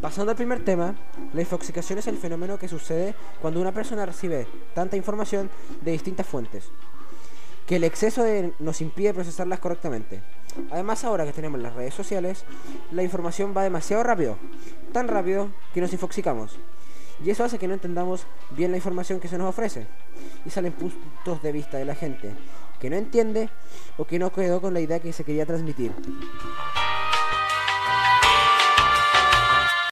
Pasando al primer tema, la infoxicación es el fenómeno que sucede cuando una persona recibe tanta información de distintas fuentes, que el exceso de nos impide procesarlas correctamente. Además, ahora que tenemos las redes sociales, la información va demasiado rápido, tan rápido que nos infoxicamos. Y eso hace que no entendamos bien la información que se nos ofrece. Y salen puntos de vista de la gente que no entiende o que no quedó con la idea que se quería transmitir.